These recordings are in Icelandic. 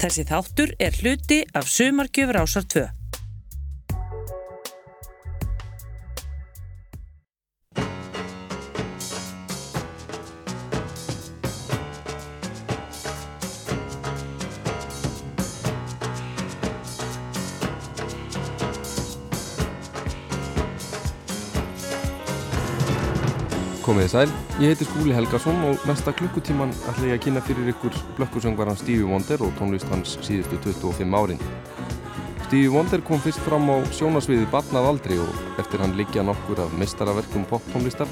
Þessi þáttur er hluti af Sumargjöfur ásar 2. Komið þið sæl, ég heiti Skúli Helgason og næsta klukkutíman ætla ég að kynna fyrir ykkur blökkusöngvaran Stevie Wonder og tónlist hans síðustu 25 árin. Stevie Wonder kom fyrst fram á sjónasviði barnað aldrei og eftir hann liggja nokkur af mestaraverkum poptónlistar.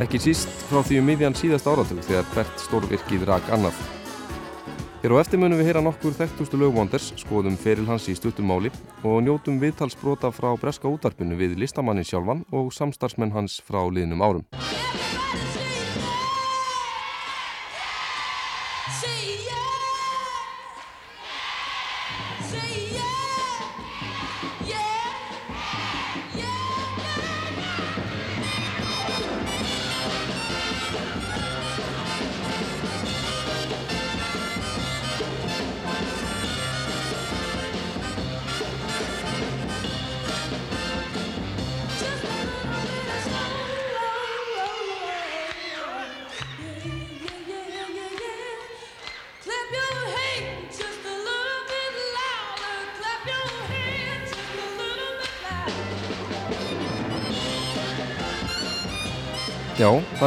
Ekki síst frá því um miðjan síðast áratug þegar hvert stórvirkið rak annað. Hér á eftir munum við heyra nokkur þekktustu lög Wonders, skoðum feril hans í stuttumáli og njótum viðtalsbrota frá breska útarpinu við listamannin sjálfan og samstarfsmenn hans frá liðnum árum.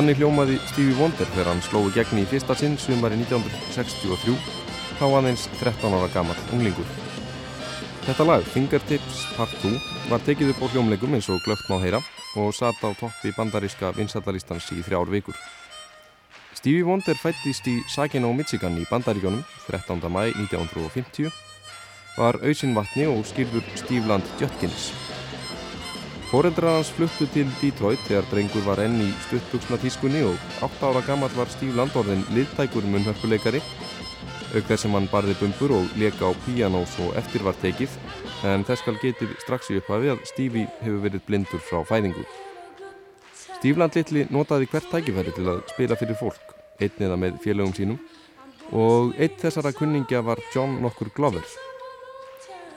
Þannig hljómaði Stevie Wonder þegar hann slói gegni í fyrsta sinn sumari 1963 þá aðeins 13 ára gammal unglingur. Þetta lag, Fingertips Part 2, var tekið upp á hljómleikum eins og glögt má heyra og satt á toppi bandaríska vinsættalistans í þrjár vikur. Stevie Wonder fættist í Saginaw, Michigan í bandaríkjónum 13. mæ 1950, var auðsinn vatni og skýrður Stífland Jötkins. Fóreldrar hans fluttu til Detroit þegar drengur var enn í stuttbuksnatískunni og 8 ára gammal var Steve Landorðin liðtækur munnhörpuleikari auk þess sem hann barði bumbur og leka á píanós og eftir var tekið en þess skal getið strax í upphafi að Stevie hefur verið blindur frá fæðingu. Steve Landlitli notaði hvert tækifæri til að spila fyrir fólk, einn eða með félögum sínum og einn þessara kunningja var John nokkur Glover.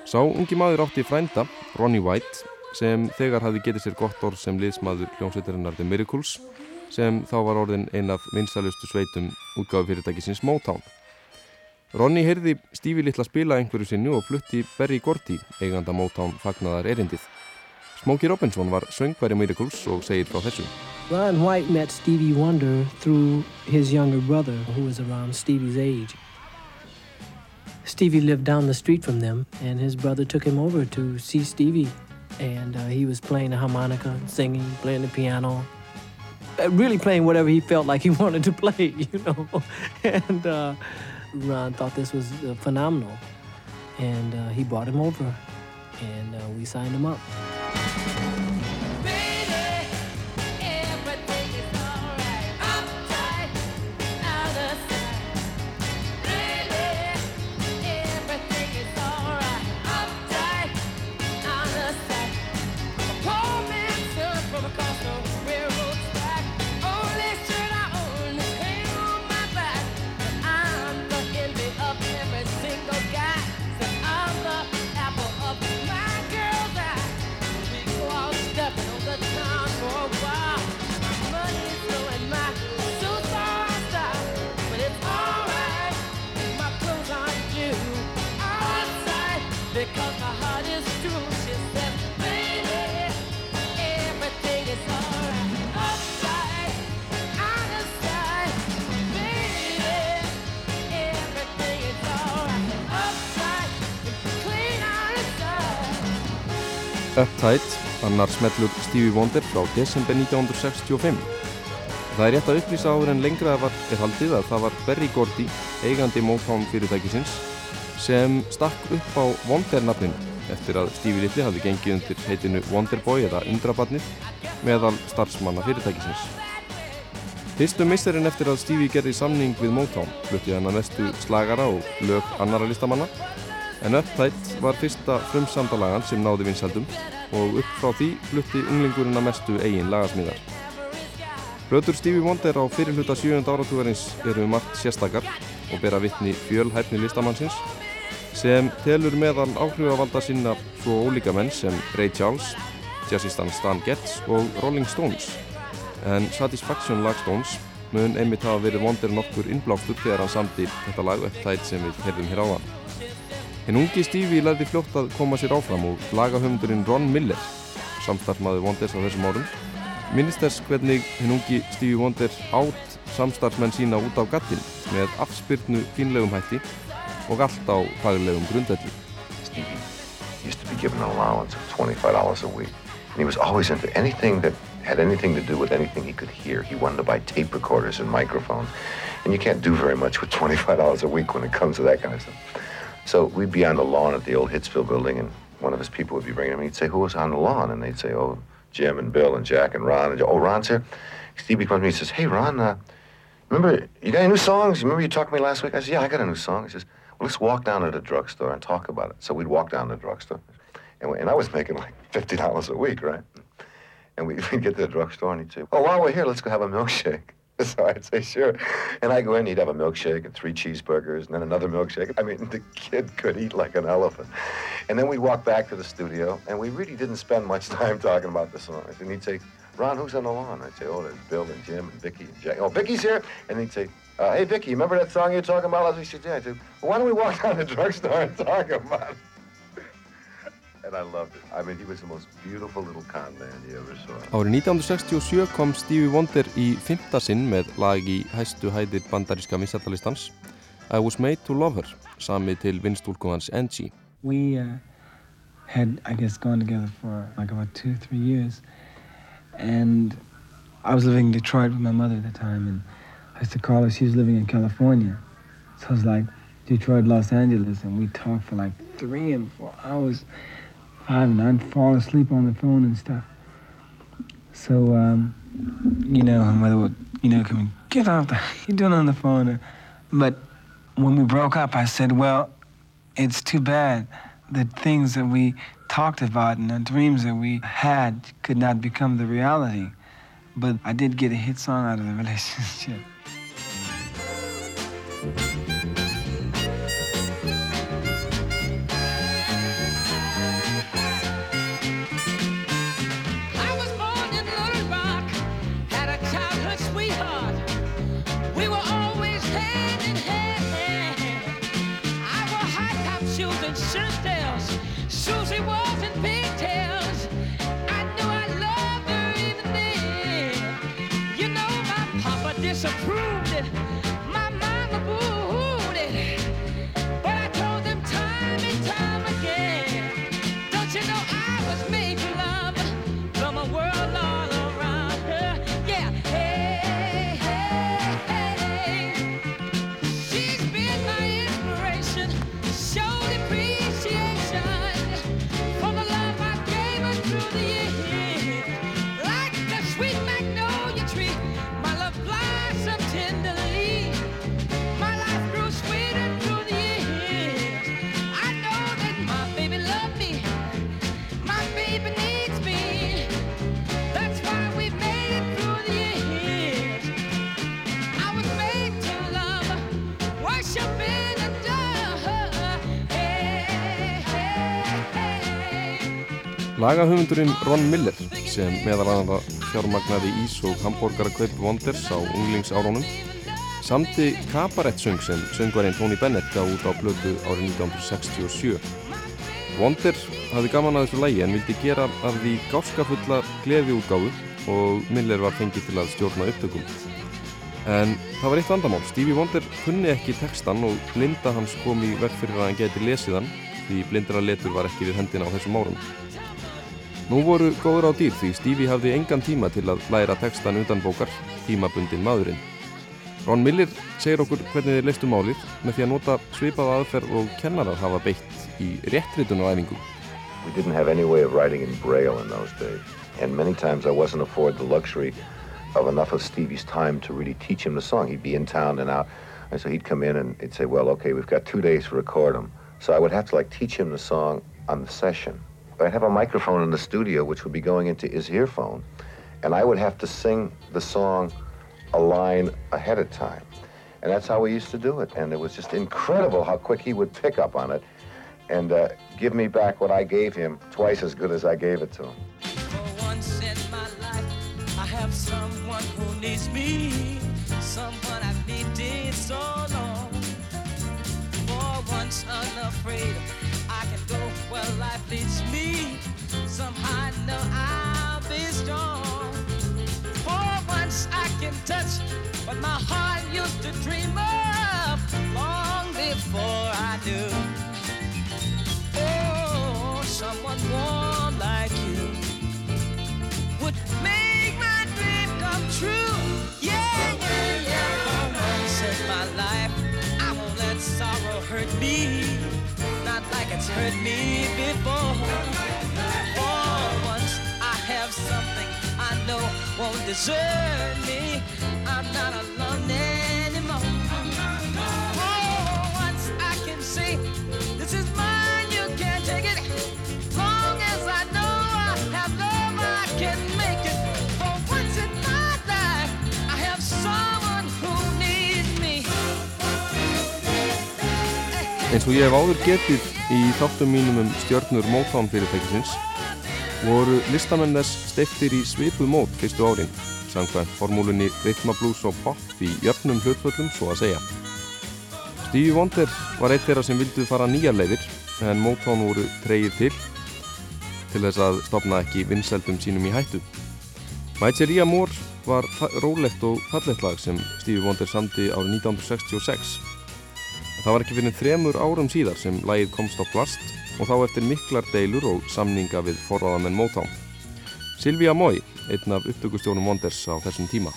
Sá ungi maður átti frænda, Ronnie White, sem þegar hafði getið sér gott orð sem liðsmaður hljómsveitarinnar The Miracles sem þá var orðin ein af vinstalustu sveitum útgáðu fyrirtækisins Motown. Ronny heyrði Stífi litla spila einhverju sinni og flutti Berry Gordy, eiganda Motown fagnaðar erindið. Smokey Robinson var söngværi Miracles og segir frá þessu. Ron White met Stevie Wonder through his younger brother who was around Stevie's age. Stevie lived down the street from them and his brother took him over to see Stevie and uh, he was playing the harmonica, singing, playing the piano, uh, really playing whatever he felt like he wanted to play, you know. and uh, Ron thought this was uh, phenomenal, and uh, he brought him over, and uh, we signed him up. Uptight, annar smellur Stevie Wonder frá desember 1965. Það er rétt að upplýsa áður en lengra var er haldið að það var Berry Gordy, eigandi Motown fyrirtækisins, sem stakk upp á Wonder-nafninu eftir að Stevie Little hafði gengið undir heitinu Wonderboy eða Undrabarnið meðal starfsmanna fyrirtækisins. Fyrstu misserinn eftir að Stevie gerði samning við Motown fluttið hann að mestu slagara og lög annara listamanna en Uptight var fyrsta frumsamdalagan sem náði vinsaldum og upp frá því flutti unglingurinn að mestu eigin lagasmíðar. Plötur Stevie Wonder á fyrirluta 7. áratúverins eru margt sérstakar og bera vittni fjölhæfni listamannsins sem telur meðal áhrifavalda sinna svo ólíka menn sem Ray Charles, jazzistan Stan Getz og Rolling Stones. En Satisfaction lag Stones mun einmitt hafa verið vondir nokkur innblástur þegar hann samtir þetta lag upptætt sem við heyrðum hér áðan. Hinn ungi Stevie læði fljótt að koma sér áfram og lagahöfundurinn Ron Miller, samstarfmaður Wonders á þessum árum, minnist þess hvernig hinn ungi Stevie Wonder átt samstarfsmenn sína út á gattin með afspyrnu fínlegum hætti og allt á faglegum grundvelli. Stevie used to be given an allowance of $25 a week. And he was always into anything that had anything to do with anything he could hear. He wanted to buy tape recorders and microphones. And you can't do very much with $25 a week when it comes to that kind of stuff. So we'd be on the lawn at the old Hitsville building, and one of his people would be bringing him. He'd say, Who was on the lawn? And they'd say, Oh, Jim and Bill and Jack and Ron. And, oh, Ron's here. Stevie comes to me and says, Hey, Ron, uh, remember, you got any new songs? Remember you talked to me last week? I said, Yeah, I got a new song. He says, Well, let's walk down to the drugstore and talk about it. So we'd walk down to the drugstore. And, we, and I was making like $50 a week, right? And we'd get to the drugstore and he'd say, Oh, while we're here, let's go have a milkshake. So I'd say, sure. And I go in, he'd have a milkshake and three cheeseburgers and then another milkshake. I mean, the kid could eat like an elephant. And then we'd walk back to the studio, and we really didn't spend much time talking about the songs. And he'd say, Ron, who's on the lawn? I'd say, oh, there's Bill and Jim and Vicky and Jack. Oh, Vicky's here? And he'd say, uh, hey, Vicky, remember that song you were talking about last week? She said, yeah. I said, well, why don't we walk down to the drugstore and talk about it? Árið 1967 kom Stevie Wonder í fymta sinn með lag í hæstu hæðir bandaríska vinsættalistans I Was Made to Love Her, samið til vinstúlkumans Angie. We uh, had, I guess, gone together for like about two, three years. And I was living in Detroit with my mother at the time and I used to call her, she was living in California. So I was like, Detroit, Los Angeles, and we talked for like three and four hours five and I'd fall asleep on the phone and stuff. So, um, you know, my mother would, you know, come and get off the, you're doing on the phone. But when we broke up, I said, well, it's too bad the things that we talked about and the dreams that we had could not become the reality. But I did get a hit song out of the relationship. Susie was in pigtails. I knew I loved her even then. You know, my papa disapproved. Lagahöfundurinn Ron Miller sem meðal aðra fjármagnaði ís og hambúrgarakaup Wonders á unglingsárunum samti kabarettsöng sem söngvarinn Tony Bennett gaf út á blödu árið 1967. Wonder hafði gaman að þessu lægi en vildi gera af því gáskafulla gleði útgáfu og Miller var fengið til að stjórna upptökum. En það var eitt vandamál. Stevie Wonder kunni ekki textan og blinda hans kom í verð fyrir að hann geti lesið hann því blindra letur var ekki við hendina á þessum árum. Nú voru góður á dýr því Stevie hafði engan tíma til að læra textan utan bókar, tímabundin maðurinn. Ron Miller segir okkur hvernig þeir leistu málið með því að nota svipaða aðferð og kennarar hafa beitt í réttritun og æfingu. We didn't have any way of writing in braille in those days and many times I wasn't afforded the luxury of enough of Stevie's time to really teach him the song. He'd be in town and out and so he'd come in and he'd say, well, okay, we've got two days to record them. So I would have to like teach him the song on the session. I'd have a microphone in the studio which would be going into his earphone, and I would have to sing the song a line ahead of time. And that's how we used to do it. And it was just incredible how quick he would pick up on it and uh, give me back what I gave him twice as good as I gave it to him. For once leads me. Somehow I know I'll be strong. For once I can touch what my heart used to dream of long before I knew. It's hurt me before. For once, I have something I know won't desert me. I'm not alone anymore. Eins og ég hef áður getið í þáttum mínum um stjörnur Motown fyrirtækisins voru listamenn þess steiftir í svipuð mót fyrstu árin samkvæmt formúlunni Rhythma Blues og Pop í jöfnum hlutföllum svo að segja. Stevie Wonder var eitt þeirra sem vildu fara nýjar leiðir en Motown voru treyið til til þess að stopna ekki vinseldum sínum í hættu. Cheria Moore var rólegt og fallegt lag sem Stevie Wonder samdi árið 1966 Það var ekki fyrir þremur árum síðar sem lægið komst á plast og þá eftir miklar deilur og samninga við forráðamenn Motown. Silvia Moy, einn af upptökustjónum Wonders á þessum tíma.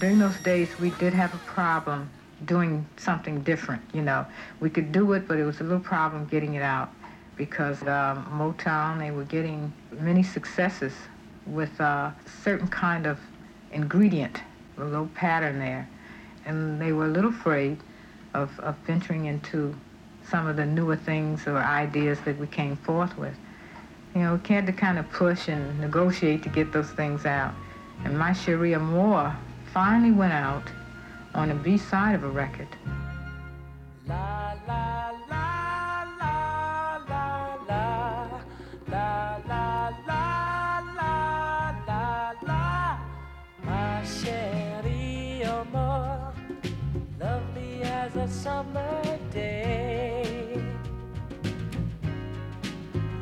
During those days, we did have a problem doing something different, you know. We could do it, but it was a little problem getting it out because um, Motown, they were getting many successes with a certain kind of ingredient, a little pattern there. And they were a little afraid of, of venturing into some of the newer things or ideas that we came forth with. You know, we had to kind of push and negotiate to get those things out. And My Sharia Moore finally went out on the B side of a record. La la la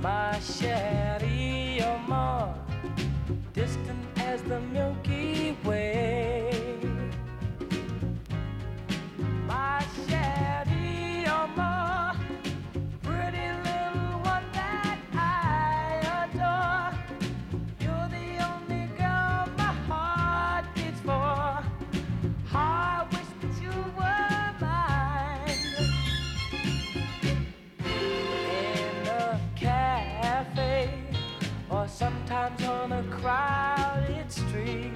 my shit. On a crowded street.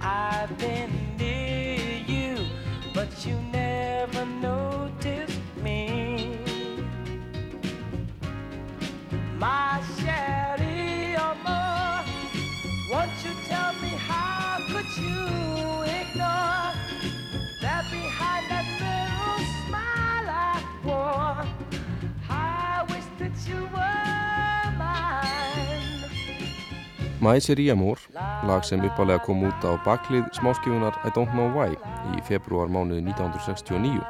I've been near you, but you never noticed me. My chérie amour, won't you tell me how could you Seria Moore, lag sem uppálega kom út á baklið smáskifunar I Don't Know Why í februar mánuði 1969.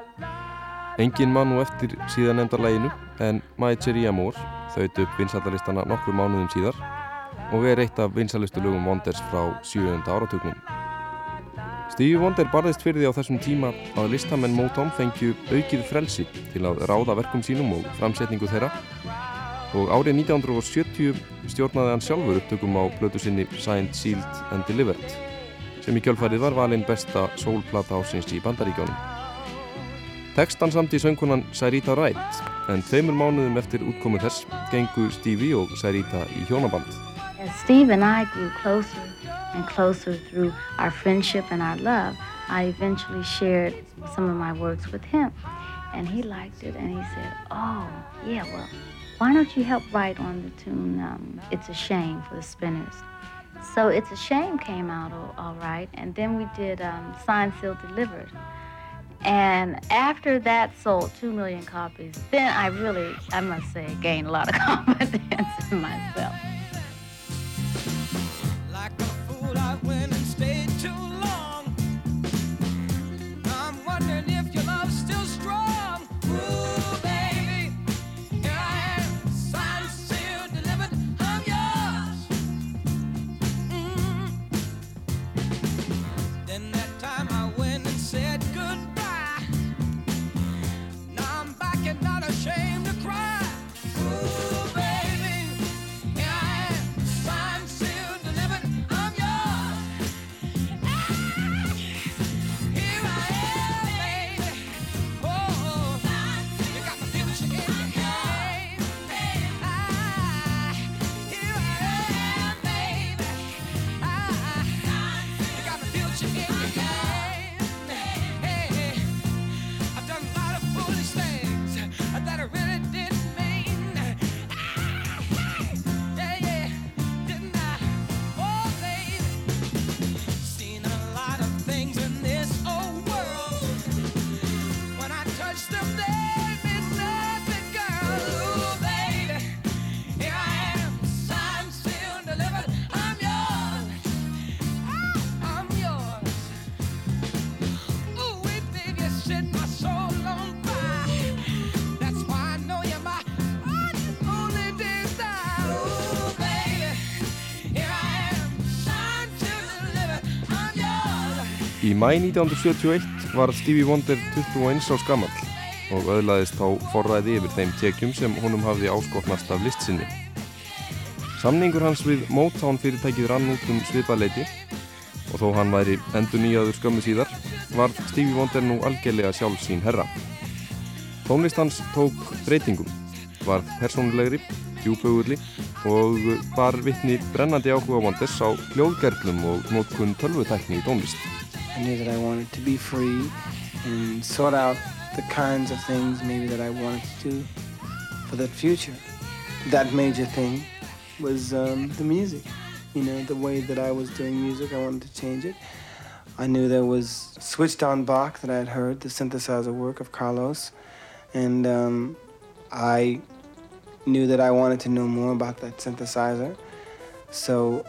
Engin mann og eftir síðan nefnda læginu en Seria Moore þaut upp vinsallaristana nokkur mánuðum síðar og er eitt af vinsalustu lögum Wonders frá 7. áratugnum. Stevie Wonder barðist fyrir því á þessum tíma að listamenn Motown fengju aukið frelsi til að ráða verkum sínum og framsetningu þeirra og árið 1970 stjórnaði hann sjálfur upptökum á blötu sinni Signed, Sealed and Delivered sem í kjölfarið var valinn besta sólplata ásins í bandaríkjónum. Tekstan samt í söngkunan Sarita Wright en tveimur mánuðum eftir útkomu þess gengu Stevie og Sarita í hjónaband. Steve and I grew closer and closer through our friendship and our love, I eventually shared some of my works with him. And he liked it and he said, Oh, yeah, well, why don't you help write on the tune um, It's a Shame for the Spinners? So It's a Shame came out all, all right. And then we did um, Sealed, Delivered. And after that sold 2 million copies, then I really, I must say, gained a lot of confidence in myself. Like Í mæ 1971 var Stevie Wonder 21 árs gamall og öðlaðist þá forræði yfir þeim tekjum sem honum hafði áskotnast af listsinni. Samningur hans við Motown fyrirtækið rann út um svipaleiti og þó hann væri endur nýjaður skömmu síðar var Stevie Wonder nú algjörlega sjálf sín herra. Tónlist hans tók breytingum, varð persónulegri, djúbögurli og var vittni brennandi áhuga Wonders á hljóðgerlum og nótkun tölvutækni í tónlist. I knew that I wanted to be free and sort out the kinds of things maybe that I wanted to do for that future. That major thing was um, the music. You know, the way that I was doing music, I wanted to change it. I knew there was switched on Bach that I had heard, the synthesizer work of Carlos, and um, I knew that I wanted to know more about that synthesizer. So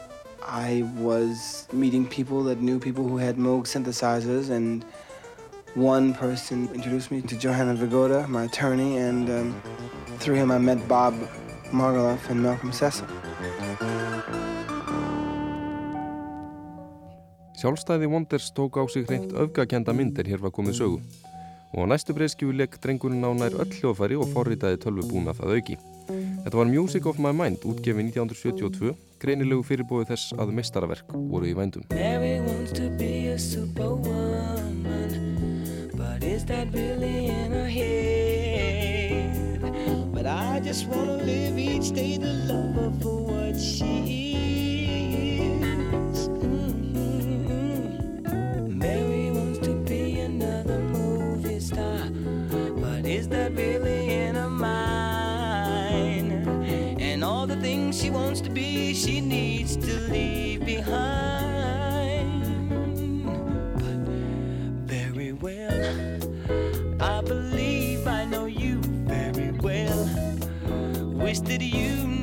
I was meeting people that knew people who had Moog synthesizers, and one person introduced me to Johanna Vigoda, my attorney, and um, through him I met Bob Margoloff and Malcolm Cecil. Sjálfstæði Wonders tók á sig hreint öfgakenda myndir hér var komið sögu og á næstu breyskju leik drengurinn á nær öll hljóðfæri og forritaði tölvubúnað að auki. Þetta var Music of My Mind útgefið 1972, greinilegu fyrirbóið þess að mestaraverk voru í vændum. Mary wants to be a superwoman, but is that really in her head? But I just wanna live each day to love her for what she is. She wants to be, she needs to leave behind. But very well, I believe I know you very well. Wish that you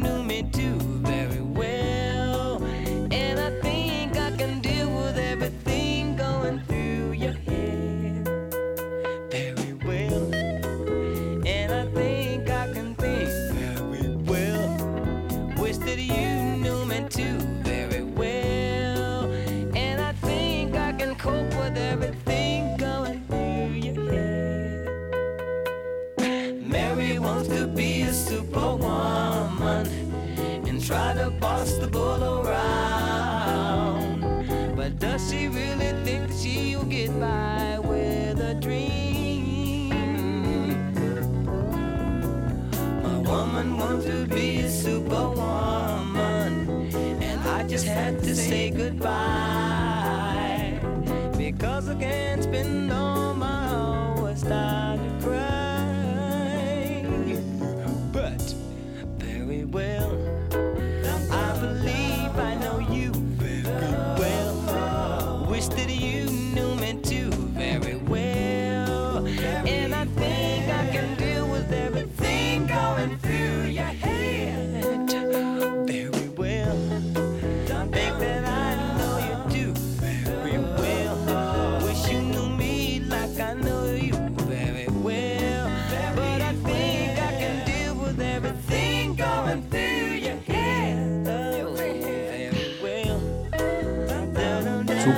to be a superwoman, and I just had to say goodbye. Because I can't spend all my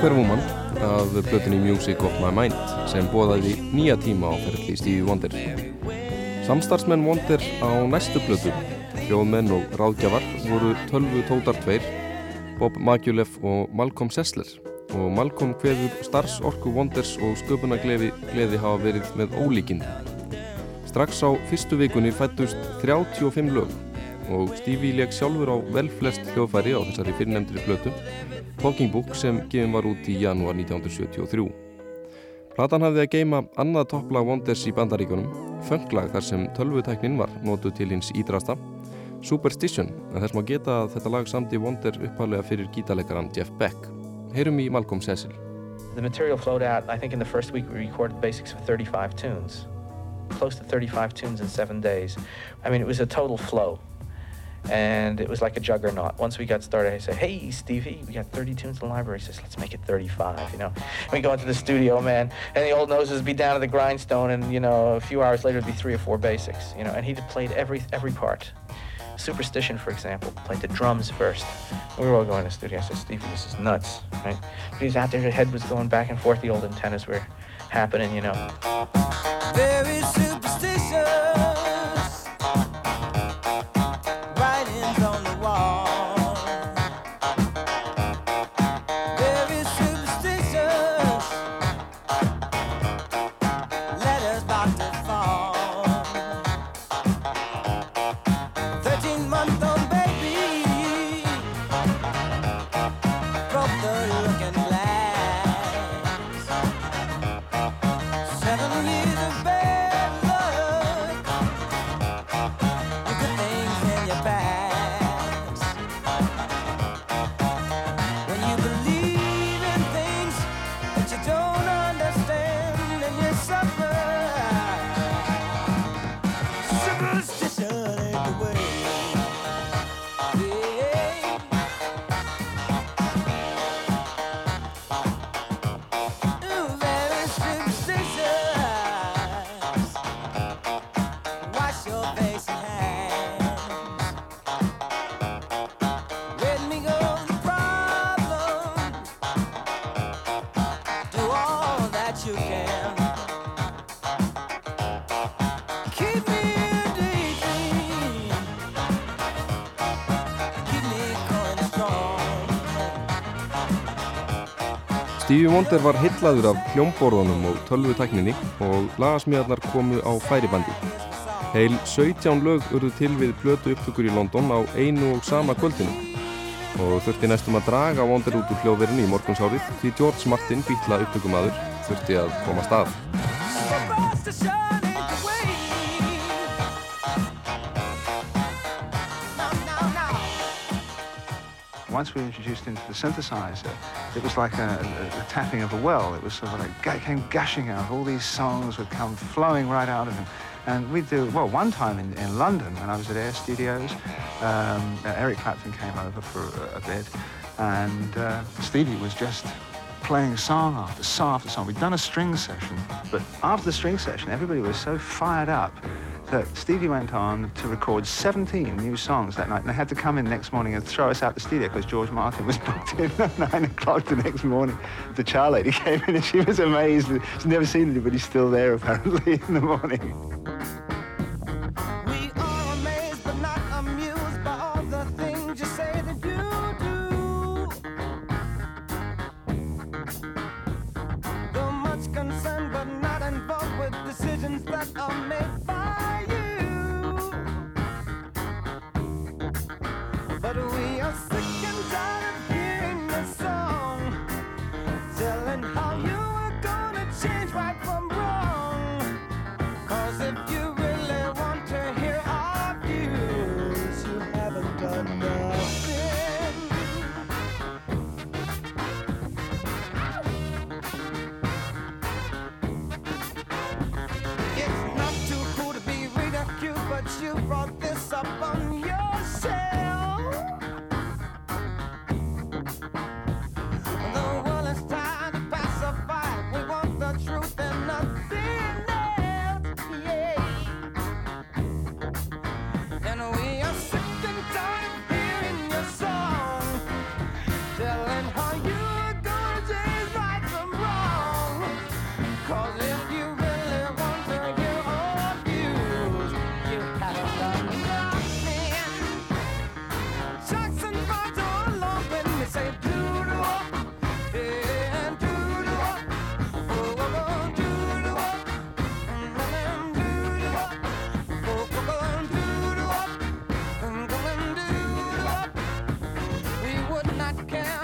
Superwoman af blötunni Music of My Mind sem bóðaði nýja tíma á ferli Stevie Wonder. Samstarfsmenn Wonder á næstu blötu, hljóðmenn og ráðgjafar voru tölvu tótar tveir, Bob Magjulev og Malcolm Sessler og Malcolm hveður starfsorku Wonders og sköpunagleði gleði hafa verið með ólíkinn. Strax á fyrstu vikunni fættust 35 lög og Stevie leik sjálfur á vel flest hljóðfæri á þessari fyrirnemndri blötu Talking Book sem gefin var út í janúar 1973. Platan hafði að geima annað topplag Wonders í bandaríkunum, fenglag þar sem tölvutæknin var nótu til hins ídrasta, Superstition, en þess maður geta að þetta lag samti Wonder upphálega fyrir gítarleikaran Jeff Beck. Heyrum í Malcolm Cecil. The material flowed out, I think in the first week we recorded basics of 35 tunes. Close to 35 tunes in seven days. I mean, it was a total flow. And it was like a juggernaut. Once we got started, I said, "Hey, Stevie, we got 30 tunes in the library." He says, "Let's make it 35." You know, and we go into the studio, man, and the old noses be down to the grindstone, and you know, a few hours later, it'd be three or four basics. You know, and he played every every part. Superstition, for example, played the drums first. We were all going to the studio. I said, Stevie, this is nuts, right? But he's out there, his head was going back and forth, the old antennas were happening, you know. Very superstitious. Stevie Wonder var hillaður af hljómborðunum og tölvutækninni og lagasmíðarnar komu á færibandi. Heil 17 lög urðu til við blötu upptökur í London á einu og sama kvöldinu og þurfti næstum að draga Wonder út úr hljóðverðinu í morgunsárið því George Martin, býtla upptökumadur, þurfti að koma stað. once we were introduced into the synthesizer, it was like a, a, a tapping of a well. It was sort of like, it came gushing out. All these songs would come flowing right out of him. And we'd do, well, one time in, in London when I was at Air Studios, um, Eric Clapton came over for a, a bit, and uh, Stevie was just playing song after song after song. We'd done a string session, but after the string session, everybody was so fired up that Stevie went on to record 17 new songs that night, and they had to come in next morning and throw us out the studio because George Martin was booked in at 9 o'clock the next morning. The chow lady came in and she was amazed. She'd never seen anybody still there, apparently, in the morning.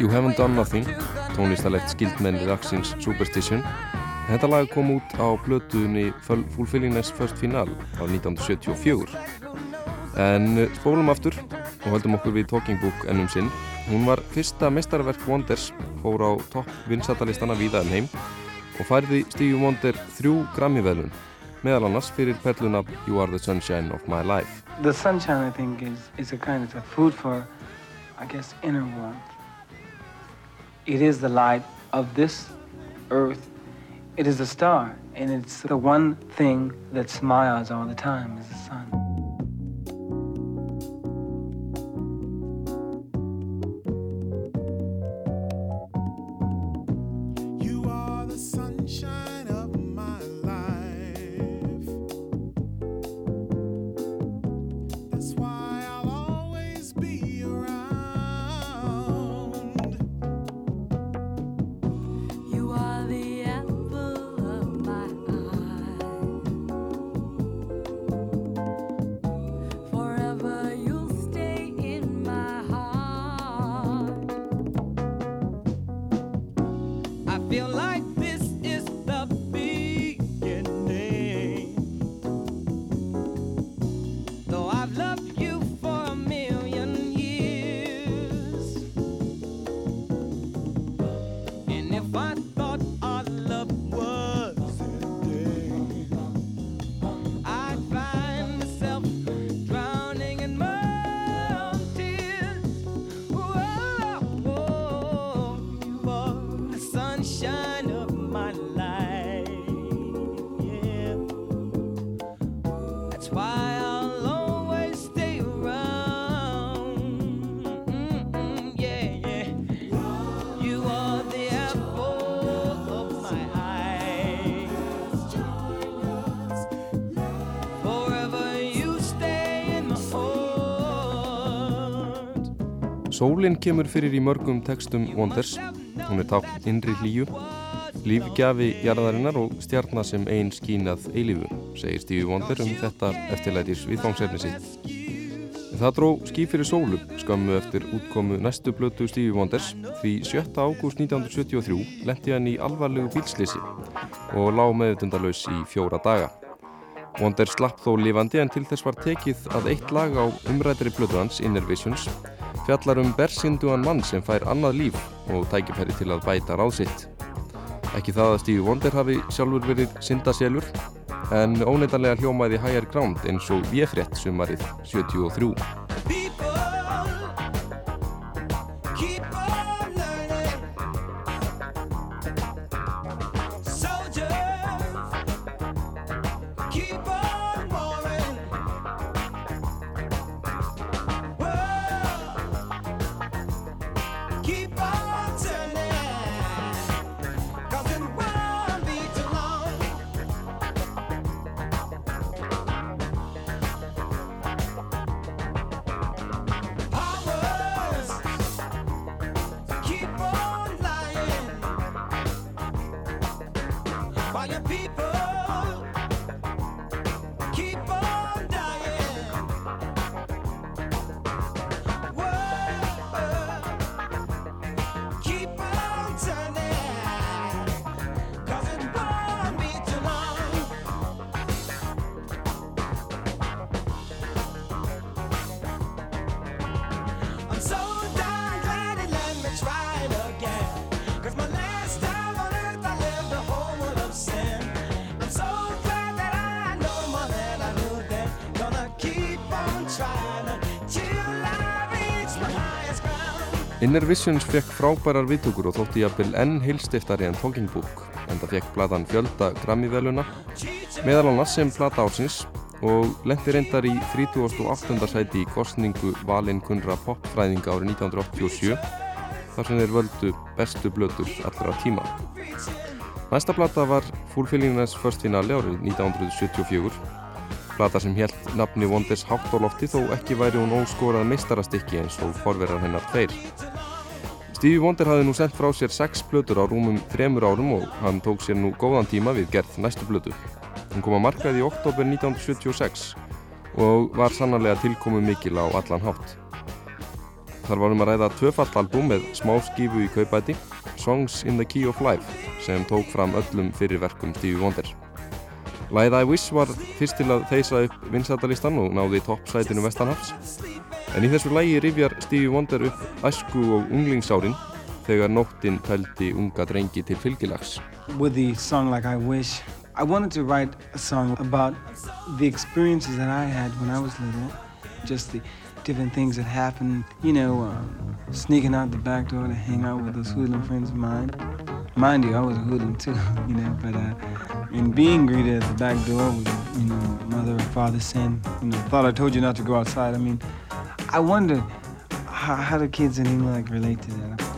You Haven't Done Nothing, tónlistalegt skildmenni dagsins Superstition. Þetta lag kom út á blötuðunni Fulfillingness First Final á 1974. En eh, spólum aftur og höldum okkur við Talking Book ennum sinn. Hún var fyrsta mestarverk Wonders, fór á topp vinsatalistana víðaðum heim og færði Stevie Wonder þrjú Grammy-veðlun, meðal annars fyrir perluna You Are the Sunshine of My Life. The sunshine, I think, is, is a kind of food for, I guess, inner warmth. It is the light of this earth. It is a star, and it's the one thing that smiles all the time is the sun. Sólinn kemur fyrir í mörgum textum Wonders. Hún er tákn innri hlýju, lífgjafi jarðarinnar og stjarnar sem einn skínað eilífu, segir Stevie Wonder um þetta eftirlætis viðfangsefni sitt. Það dró ský fyrir sólu skammu eftir útkomu næstu blötu Stevie Wonders því 7. ágúst 1973 lendi hann í alvarlegu bílslisi og lág meðutundalauðs í fjóra daga. Wonder slapp þó lifandi en til þess var tekið að eitt lag á umrættari blötu hans, Inner Visions, fjallar um bersinduan mann sem fær annað líf og tækifæri til að bæta ráðsitt. Ekki það að Stevie Wonder hafi sjálfur verið syndaselur, en óneitanlega hljómaði Higher Ground eins og ég frétt sumarið 73. Inner Visions fekk frábærar viðtökur og þótti jafnvel enn heilstiftari en Talking Book en það fekk platan fjölda Grammy-veluna meðal annars sem plata ársins og lendi reyndar í 38. sæti í kostningu valinn kunra popfræðinga árið 1987 þar sem þeir völdu bestu blötur allra tíma. Næsta plata var Fulfillingness First Finale árið 1974 plata sem held nafni Wonders hátt á lofti þó ekki væri hún óskorað meistarastikki eins og forverðar hennar tveir. Stevie Wonder hafði nú sendt frá sér sex blötur á rúmum þremur árum og hann tók sér nú góðan tíma við gerð næstu blötu. Hún kom að markaði í oktober 1976 og var sannarlega tilkomu mikil á allan hátt. Þar varum að ræða tvöfall album með smá skífu í kaupæti, Songs in the Key of Life, sem tók fram öllum fyrir verkum Stevie Wonder. Læða I Wish var fyrst til að þeisa upp vinsætalistan og náði toppsætinu Vestanhafs. En í þessu lægi rifjar Stevie Wonder upp æsku og unglingsárin þegar nóttinn pældi unga drengi til fylgilags. With the song like I Wish, I wanted to write a song about the experiences that I had when I was little, just the different things that happened, you know, um, sneaking out the back door to hang out with those hoodlum friends of mine. Mind you, I was a hoodlum too, you know, but uh, in being greeted at the back door with, you know, mother or father saying, you know, thought I told you not to go outside. I mean, I wonder how, how do kids in England like relate to that?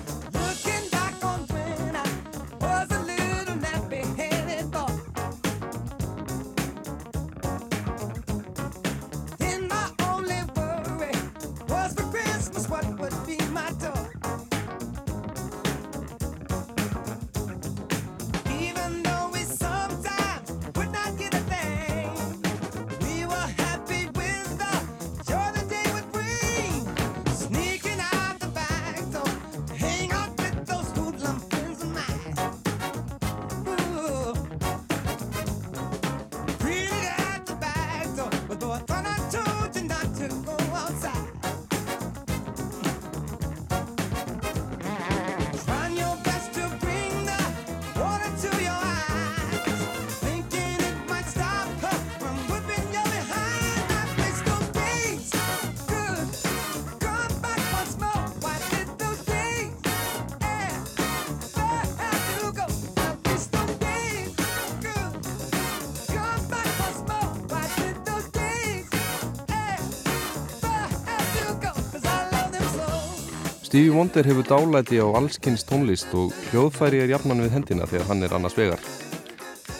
Stevie Wonder hefur dálæti á allskynns tónlist og hljóðfæri er jafnan við hendina þegar hann er annars vegar.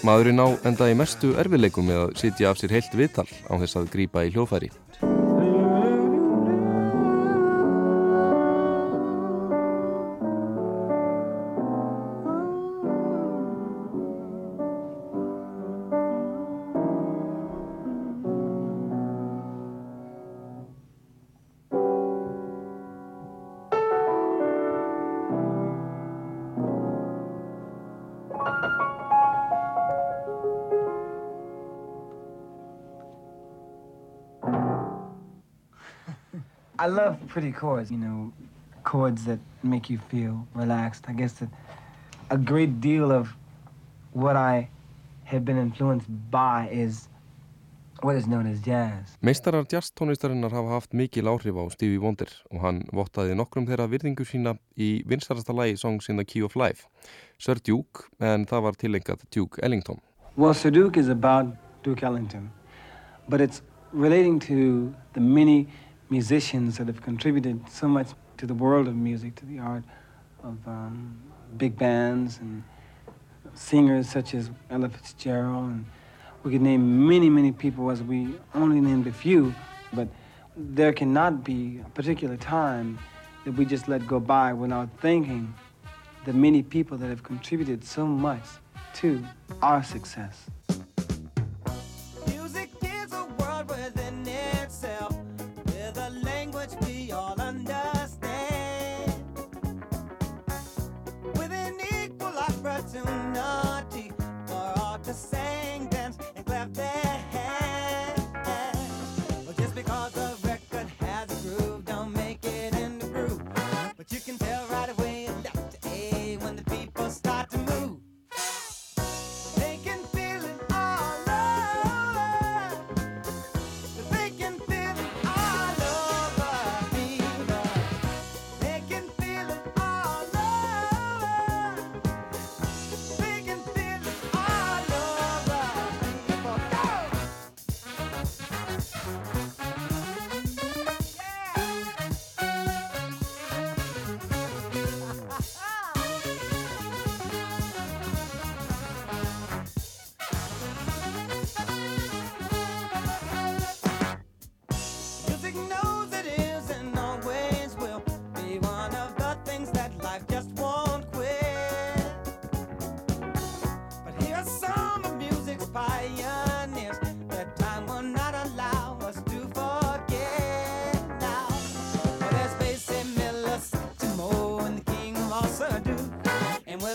Maðurinn á enda í mestu erfileikum með að sitja af sér heilt viðtal á þess að grýpa í hljóðfæri. I love pretty chords, you know, chords that make you feel relaxed. I guess that a great deal of what I have been influenced by is what is known as jazz. Meistarar jazztónlistarinnar hafa haft mikil áhrif á Stevie Wonder og hann vottaði nokkrum þeirra virðingu sína í vinstarasta lagi Songs in the Key of Life, Sir Duke, en það var tilengað Duke Ellington. Well, Sir Duke is about Duke Ellington, but it's relating to the many musicians that have contributed so much to the world of music, to the art of um, big bands and singers such as Ella Fitzgerald. And we could name many, many people as we only named a few, but there cannot be a particular time that we just let go by without thanking the many people that have contributed so much to our success.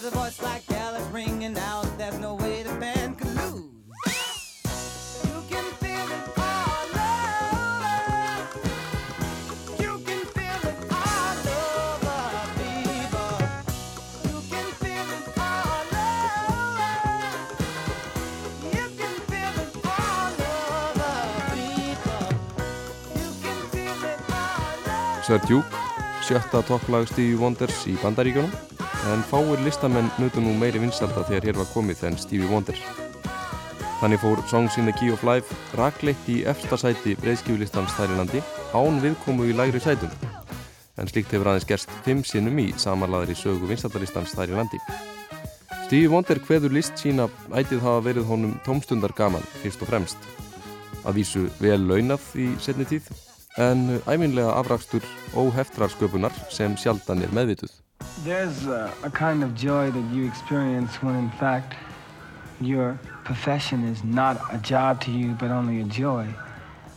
With a voice like Alice ringing out. There's no way the band could lose. Sir Duke, sjötta topplag Stevie Wonders í Bandaríkjunum en fáir listamenn nutu nú meiri vinsalda þegar hér var komið en Stevie Wonder. Þannig fór Songs in the Key of Life rakleitt í efsta sæti breyðskjúlistans þær í landi án viðkomu í lægri sætum en slíkt hefur aðeins gerst fimm sinnum í samanlaðri sögu vinsaldalistans þær í landi. Stevie Wonder hveður list sína ætið hafa verið honum tómstundar gaman fyrst og fremst. Að vísu vel launað í setni tíð en æminlega afrakstur óheftrar sköpunar sem sjaldan er meðvituð. There's a, a kind of joy that you experience when, in fact, your profession is not a job to you, but only a joy.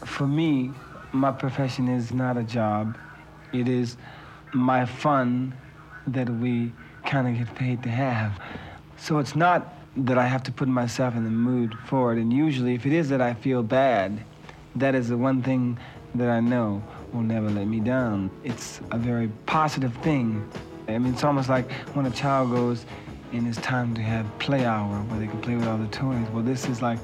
For me, my profession is not a job. It is my fun that we kind of get paid to have. So it's not that I have to put myself in the mood for it. And usually, if it is that I feel bad, that is the one thing that I know will never let me down. It's a very positive thing. I mean, it's almost like when a child goes and it's time to have play hour where they can play with all the toys. Well, this is like,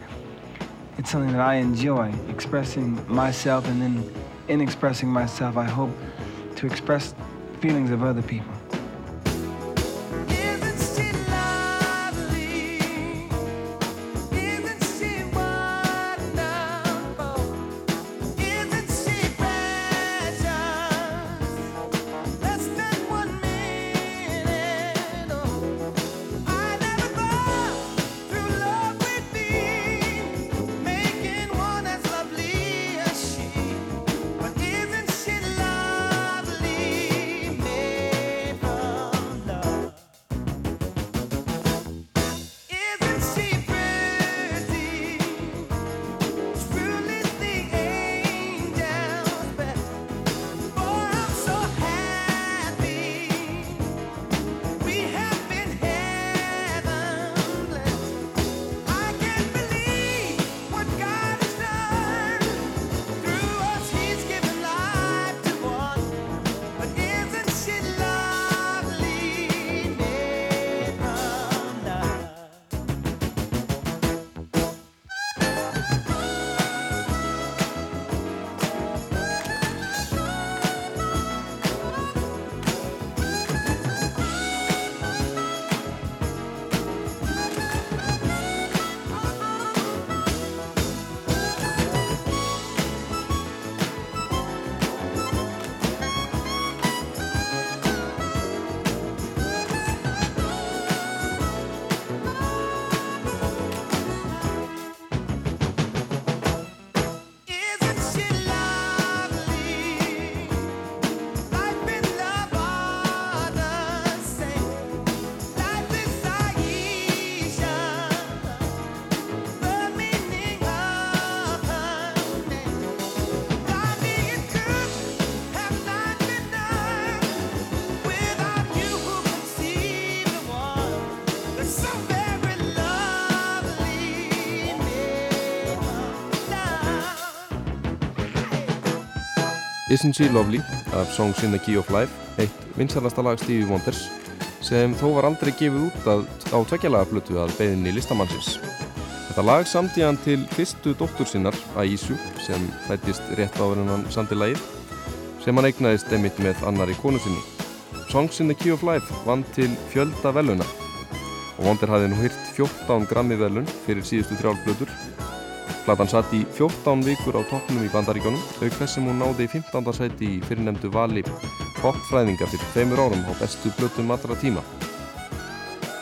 it's something that I enjoy, expressing myself and then in expressing myself, I hope to express feelings of other people. Isn't She Lovely af Songs in the Key of Life, eitt vinsalasta lag Stevie Wonders sem þó var aldrei gefið út að, á tveggjalaga plötu að beðinni listamannsins. Þetta lag samdi hann til fyrstu dóttur sinnar, Aishu, sem fættist rétt áður en hann samdi lagið, sem hann eignaðist emitt með annari konu sinni. Songs in the Key of Life vann til fjölda veluna og Wonder hafði nú hyrt 14 grammi velun fyrir síðustu þrjálfblötur Platan satt í 14 vikur á toppnum í bandaríkjónum auk þess sem hún náði í 15. sæti í fyrirnemdu vali popfræðinga fyrir tveimur árum á bestu blötum allra tíma.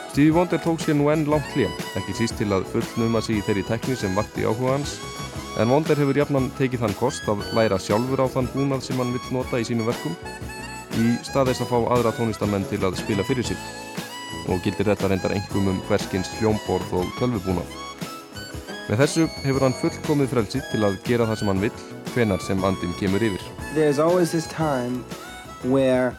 Stevie Wonder tók sér nú enn langt hlýja, ekki síst til að fullnuma sig í þeirri tekni sem vakti áhuga hans, en Wonder hefur jafnan tekið þann kost að læra sjálfur á þann búnað sem hann vill nota í sínum verkum í stað þess að fá aðra tónlistamenn til að spila fyrir sig og gildir þetta reyndar engum um hverskins hljómborð og tölvubúnað. There's always this time where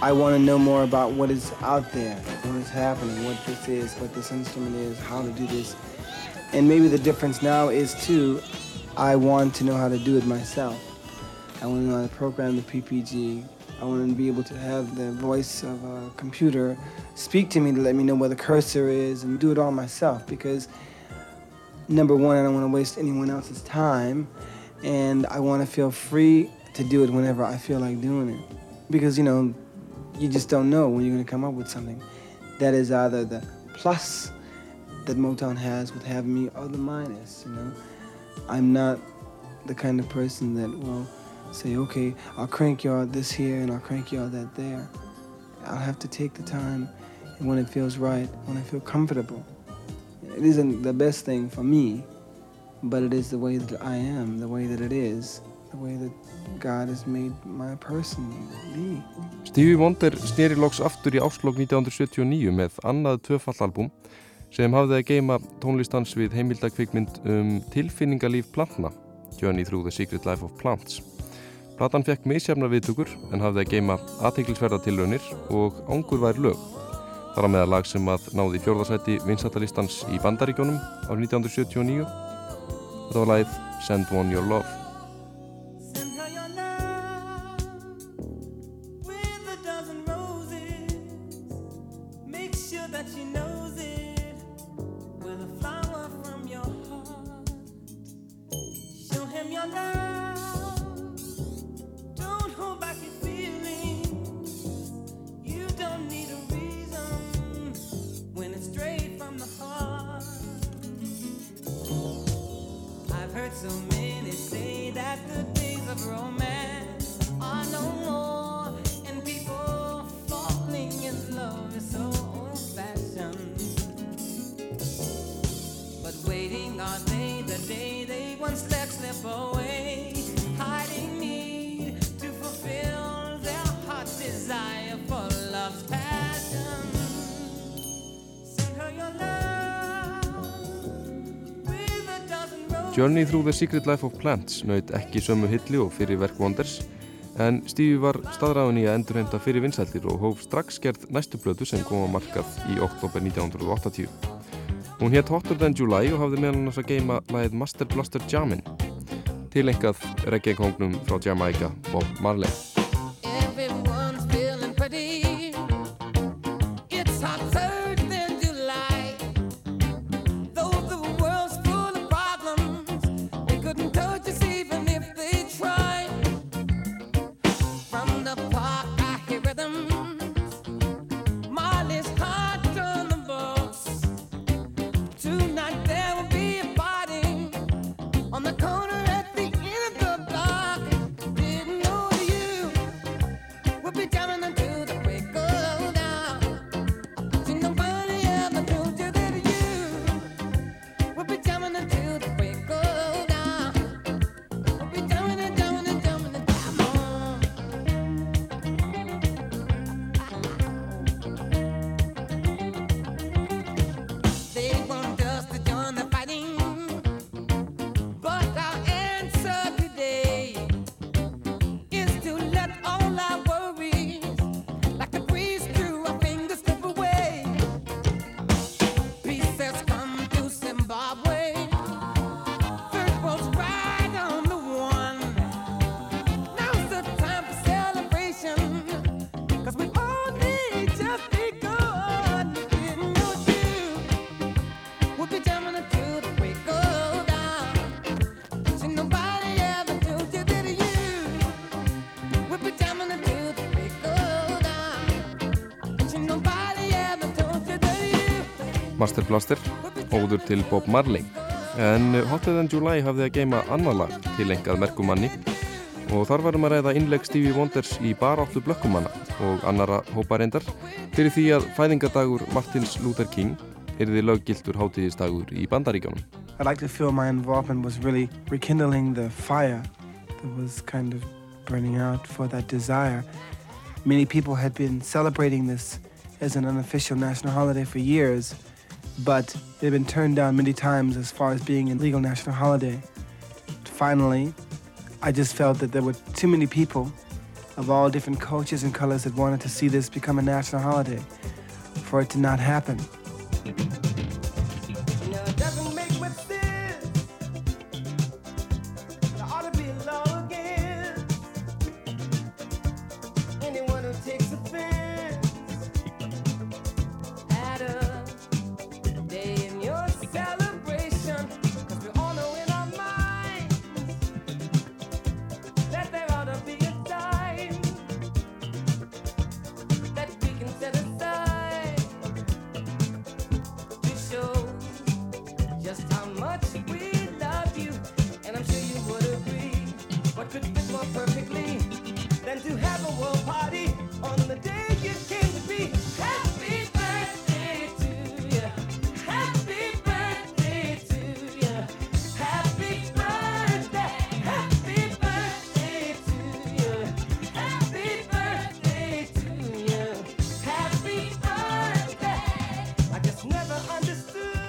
I want to know more about what is out there, what is happening, what this is, what this instrument is, how to do this. And maybe the difference now is too, I want to know how to do it myself. I want to know how to program the PPG. I want to be able to have the voice of a computer speak to me to let me know where the cursor is and do it all myself because number one, I don't want to waste anyone else's time and I want to feel free to do it whenever I feel like doing it. Because, you know, you just don't know when you're going to come up with something that is either the plus that Motown has with having me or the minus, you know. I'm not the kind of person that will say, okay, I'll crank y'all this here and I'll crank y'all that there. I'll have to take the time and when it feels right, when I feel comfortable. It isn't the best thing for me, but it is the way that I am, the way that it is, the way that God has made my person be. Stevie Wonder sneri loks aftur í áslokk 1979 með annað tvöfallalbum sem hafði að geima tónlistans við heimildakvikmynd um tilfinningalíf plantna, Journey Through the Secret Life of Plants. Platan fekk misjafna viðtökur en hafði að geima aðteiklisverða tilraunir og ángur væri lög. Þar að meða lag sem að náði fjórðarsætti vinsættalistans í Bandaríkjónum árið 1979. Þetta var lagið Send One Your Love. so many say that the days of romance are no more, and people falling in love is so old fashioned. But waiting are they the day they once left slip away? Journey Through the Secret Life of Plants naut ekki sömu hilli og fyrir verk Wonders en Stevie var staðræðin í að endurheimta fyrir vinsældir og hóf strax gerð næstu blödu sem kom á markað í oktober 1980. Hún hétt Hotter Than July og hafði meðal hann að geima lagið Master Blaster Jamin tilengað reggae-kongnum frá Jamaica Bob Marley. Master Blaster, óður til Bob Marley. En Hotter Than July hafði að geima annar lag til engað merkumanni og þar varum að ræða innleg Stevie Wonders í baráttu blökkumanna og annara hóparendar fyrir því að fæðingadagur Martins Luther King erði löggiltur hátíðistagur í bandaríkjónum. I like to feel my involvement was really rekindling the fire that was kind of burning out for that desire. Many people had been celebrating this as an unofficial national holiday for years but had been turned down many times as far as being a legal national holiday. Finally, I just felt that there were too many people of all different cultures and colors that wanted to see this become a national holiday. For it to not happen.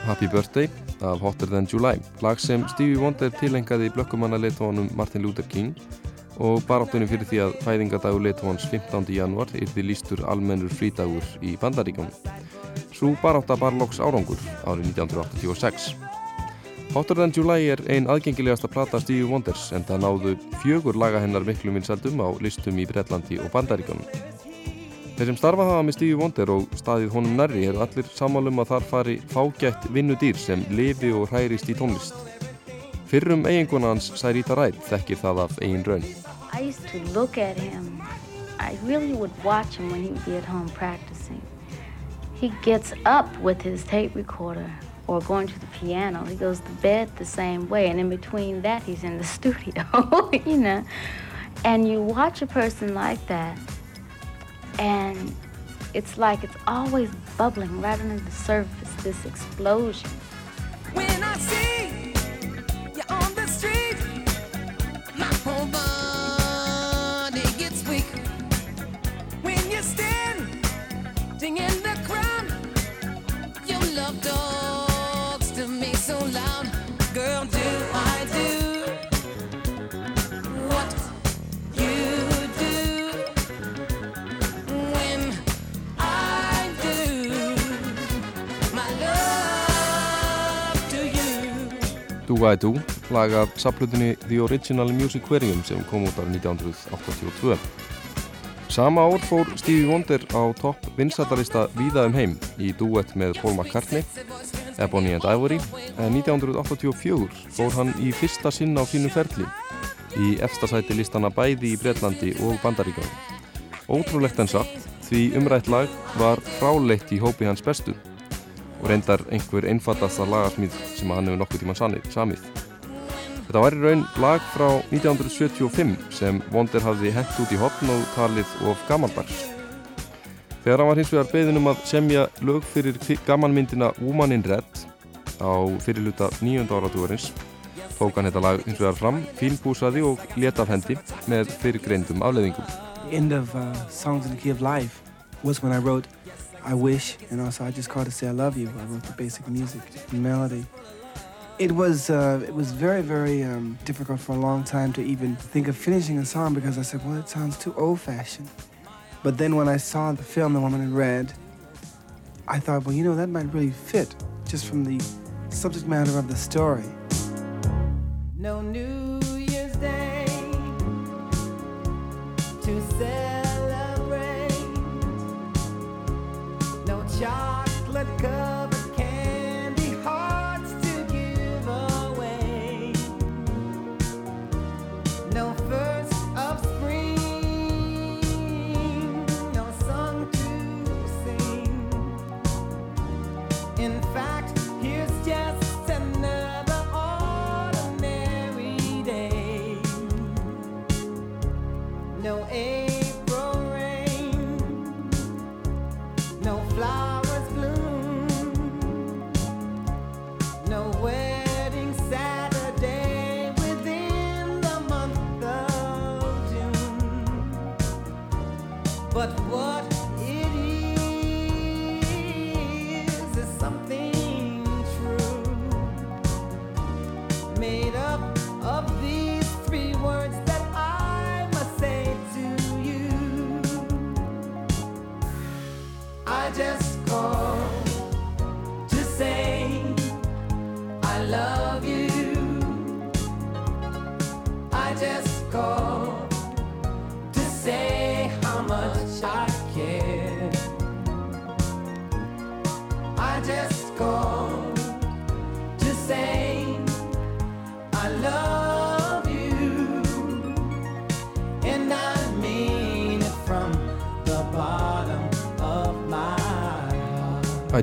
Happy Birthday af Hotter Than July lag sem Stevie Wonder tilengaði blökkumanna leittónum Martin Luther King og baráttunum fyrir því að fæðingadagur leittóhans 15. januar yrði lístur almennur frídagur í Bandaríkjum. Svo barátta bar loks árangur árið 1986. Hotter Than July er ein aðgengilegasta plata Stevie Wonders en það náðu fjögur laga hennar miklu vinsaldum á listum í Breitlandi og Bandaríkjum. Þeir sem starfa hafa með Stevie Wonder og staðið honum nærri eru allir sammálum að þar fari fágætt vinnudýr sem lifi og hærist í tónlist. Fyrrum eiginguna hans Særita Ræð þekkir það af eigin raun. I used to look at him. I really would watch him when he would be at home practicing. He gets up with his tape recorder or going to the piano. He goes to bed the same way and in between that he's in the studio, you know. And you watch a person like that and it's like it's always bubbling right under the surface, this explosion. Do I Do, lag af saplutinni The Original Musicarium sem kom út árið 1982. Sama ár fór Stevie Wonder á topp vinsættarista Víða um heim í duett með Paul McCartney, Ebony and Ivory, en 1984 fór hann í fyrsta sinn á sínum ferli í efstasæti listana bæði í Breitlandi og Bandaríkjónu. Ótrúlegt en satt, því umrætt lag var fráleitt í hópi hans bestu og reyndar einhver einfaldasta lagasmíð sem hann hefur nokkuð tíman samið. Þetta var í raun lag frá 1975 sem Wonder hafði hent út í hopn og talið of gammaldags. Þegar hann var hins vegar beðin um að semja lög fyrir gamanmyndina Woman in Red á fyrirluta nýjönda áratúarins tók hann þetta lag hins vegar fram, fínbúsaði og leta af hendi með fyrirgreindum afleðingum. I Wish, and also I just called to say I love you. I wrote the basic music and melody. It was uh, it was very very um, difficult for a long time to even think of finishing a song because I said, well, it sounds too old-fashioned. But then when I saw the film, The Woman in Red, I thought, well, you know, that might really fit just from the subject matter of the story. No New chocolate cup.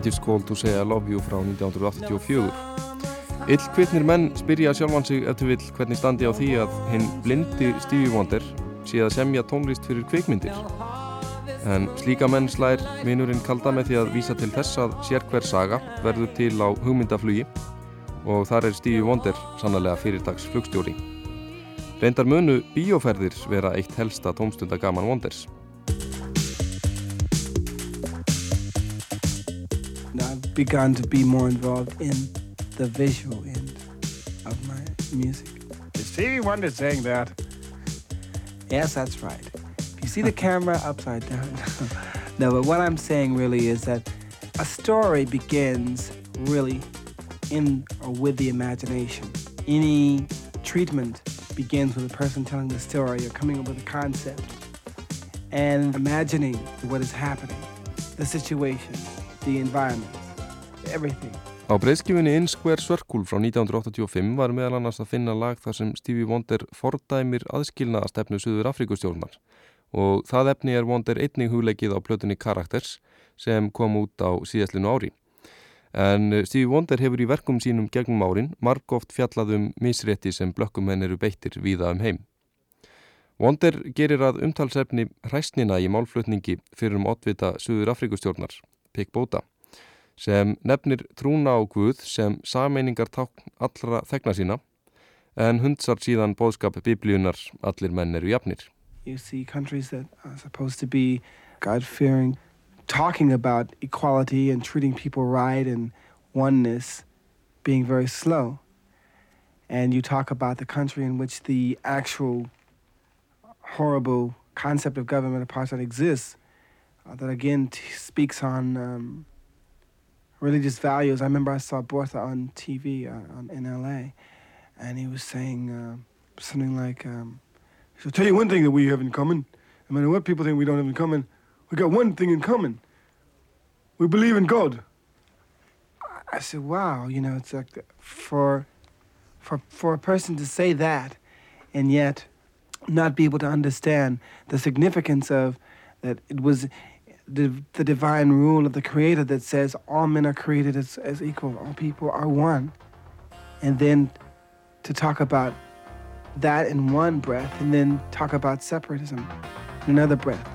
Heart. I Just Call to Say I Love You frá 1984. Illkvittnir menn spyrja sjálfan sig eftir vill hvernig standi á því að hinn blindi Stevie Wonder sé að semja tónlist fyrir kvikmyndir. En slíka menn slær vinurinn kalda með því að vísa til þess að sér hver saga verður til á hugmyndaflugi og þar er Stevie Wonder sannlega fyrirtags flugstjóri. Reyndar munu bíóferðir vera eitt helsta tómstundagaman Wonders. Begun to be more involved in the visual end of my music. Is Stevie Wonder saying that? Yes, that's right. If you see the camera upside down. no, but what I'm saying really is that a story begins really in or with the imagination. Any treatment begins with a person telling the story or coming up with a concept and imagining what is happening, the situation, the environment, everything. Á breyðskifunni In Square Circle frá 1985 var meðal annars að finna lag þar sem Stevie Wonder fordæmir aðskilnaða stefnu Suður Afrikustjórnar og það efni er Wonder einnig hugleikið á plötunni Characters sem kom út á síðastlinu ári. En Stevie Wonder hefur í verkum sínum gegnum árin margóft fjallað um misrétti sem blökkumenn eru beittir víða um heim. Wonder gerir að umtalsefni hræstnina í málflutningi fyrir um oddvita Suður Afrikustjórnar, Pik Bóta sem nefnir trúna á Guð sem sameiningar tákn allra þegna sína en hundsar síðan bóðskap biblíunar allir menn eru jafnir. You see countries that are supposed to be God-fearing, talking about equality and treating people right and oneness being very slow. And you talk about the country in which the actual horrible concept of government apartheid exists, uh, that again speaks on um, religious values. I remember I saw Bortha on TV uh, on, in LA, and he was saying uh, something like, um, "So tell you one thing that we have in common. No matter what people think we don't have in common, we got one thing in common. We believe in God." I said, "Wow, you know, it's like for for for a person to say that, and yet not be able to understand the significance of that it was." The, the divine rule of the creator that says all men are created as, as equal, all people are one. And then to talk about that in one breath and then talk about separatism in another breath.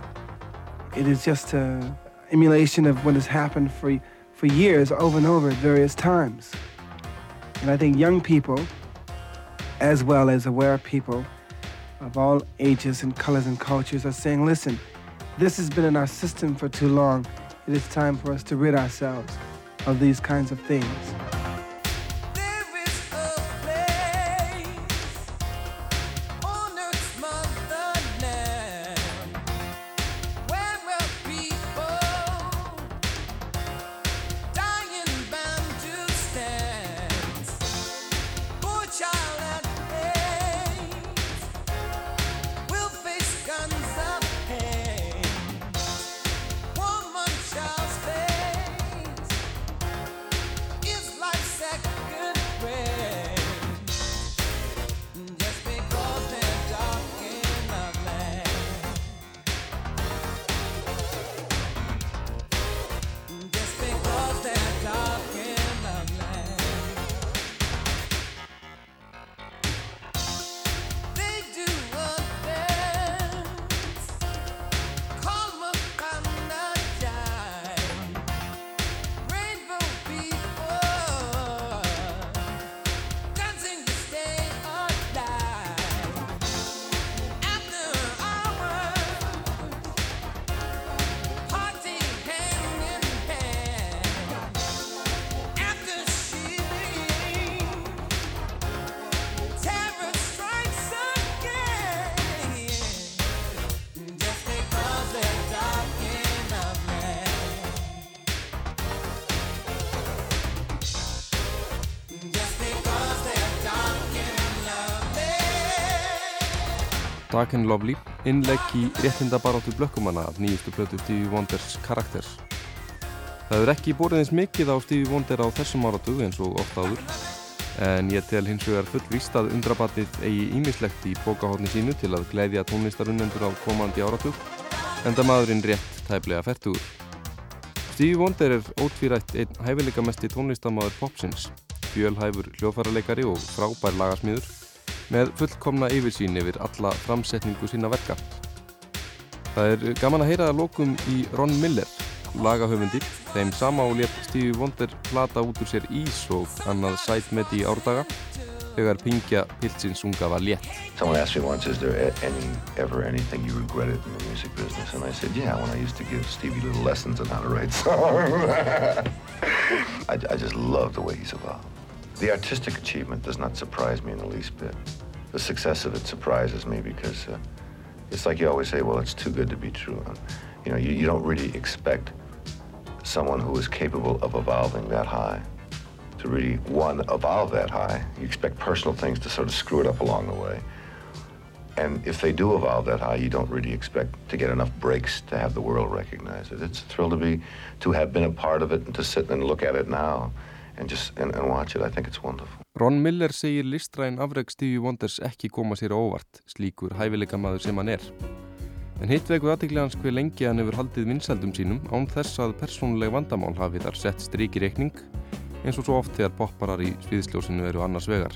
It is just a emulation of what has happened for, for years over and over at various times. And I think young people, as well as aware people of all ages and colors and cultures, are saying, listen, this has been in our system for too long. It is time for us to rid ourselves of these kinds of things. Dark and Lovely, innlegg í réttindabaróttu blökkumanna af nýjustu plötu Stevie Wonders Characters. Það er ekki búið eins mikið á Stevie Wonder á þessum áratug eins og oft áður, en ég tel hins vegar fullvíst að undrabatið eigi ímislegt í bókahotni sínu til að gleyðja tónlistarunnendur á komandi áratug, enda maðurinn rétt tæplega færtugur. Stevie Wonder er ótvírætt einn hæfileika mesti tónlistamæður popsins, fjölhæfur hljóðfærarleikari og frábær lagasmíður með fullkomna yfirsýn yfir alla framsetningu sína verka. Það er gaman að heyra að lókum í Ron Miller, lagahöfundi, þeim sama og létt Stevie Wonder plata út úr sér ís og annað sæt með í árdaga þegar pingja pilsins unga var létt. Someone asked me once, is there any, ever anything you regretted in the music business? And I said, yeah, when I used to give Stevie little lessons on how to write songs. I, I just love the way he's evolved. The artistic achievement does not surprise me in the least bit. The success of it surprises me because uh, it's like you always say, well, it's too good to be true. And, you know, you, you don't really expect someone who is capable of evolving that high to really, one, evolve that high. You expect personal things to sort of screw it up along the way. And if they do evolve that high, you don't really expect to get enough breaks to have the world recognize it. It's a thrill to be, to have been a part of it and to sit and look at it now and just, and, and watch it. I think it's wonderful. Ron Miller segir listræn afreg Stevie Wonders ekki koma sér óvart, slíkur hæfileika maður sem hann er. En hitt veiku aðtikli hans hver lengi hann hefur haldið vinsældum sínum án þess að persónuleg vandamál hafi þar sett stryk í reikning eins og svo oft þegar popparar í sviðsljósinu eru annars vegar.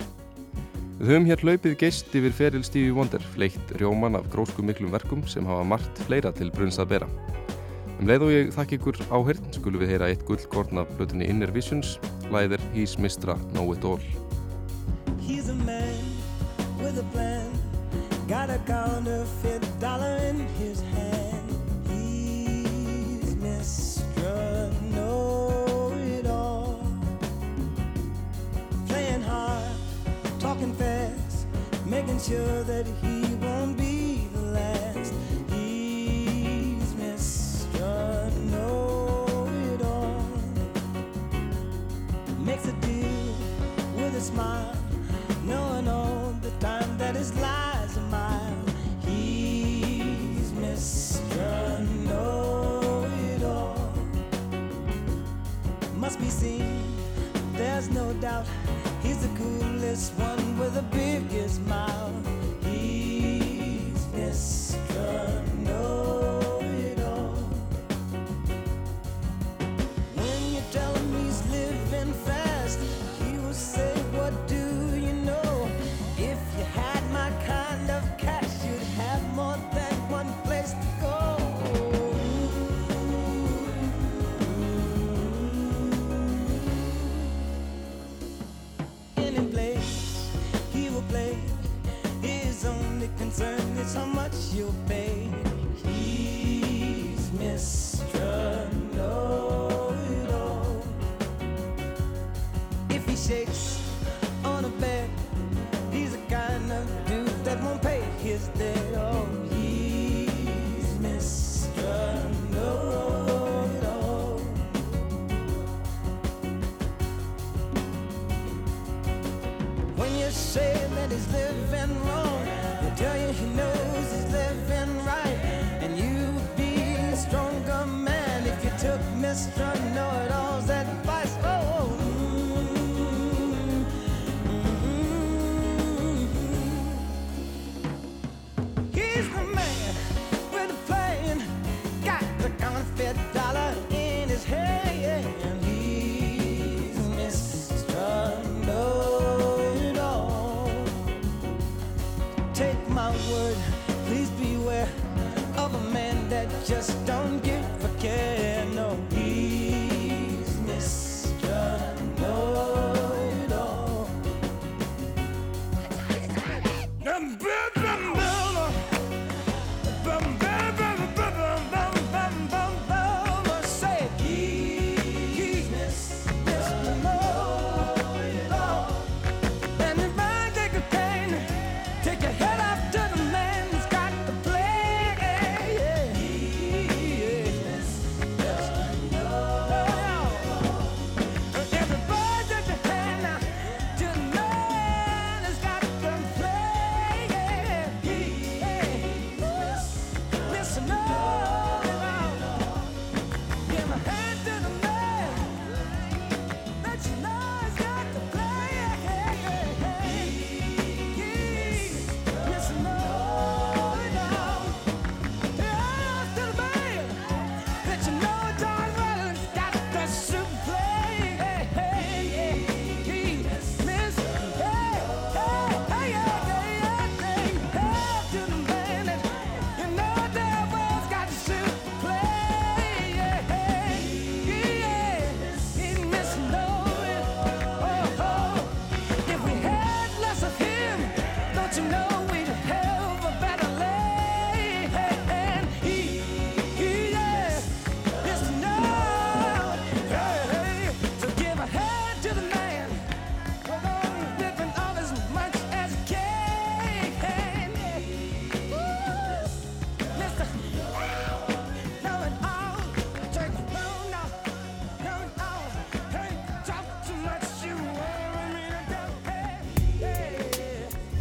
Við höfum hér hlaupið geist yfir feril Stevie Wonder, fleitt rjóman af grósku miklum verkum sem hafa margt fleira til brunns að bera. Um leið og ég þakk ykkur áhyrn skulum við heyra eitt gullkorn af blötunni Inner Visions, læðir He's Mistra Know It All. He's a man with a plan, got a counterfeit dollar in his hand. He's Mr. Know It All, playing hard, talking fast, making sure that he won't be the last. There's no doubt. He's the coolest one with the biggest smile. How you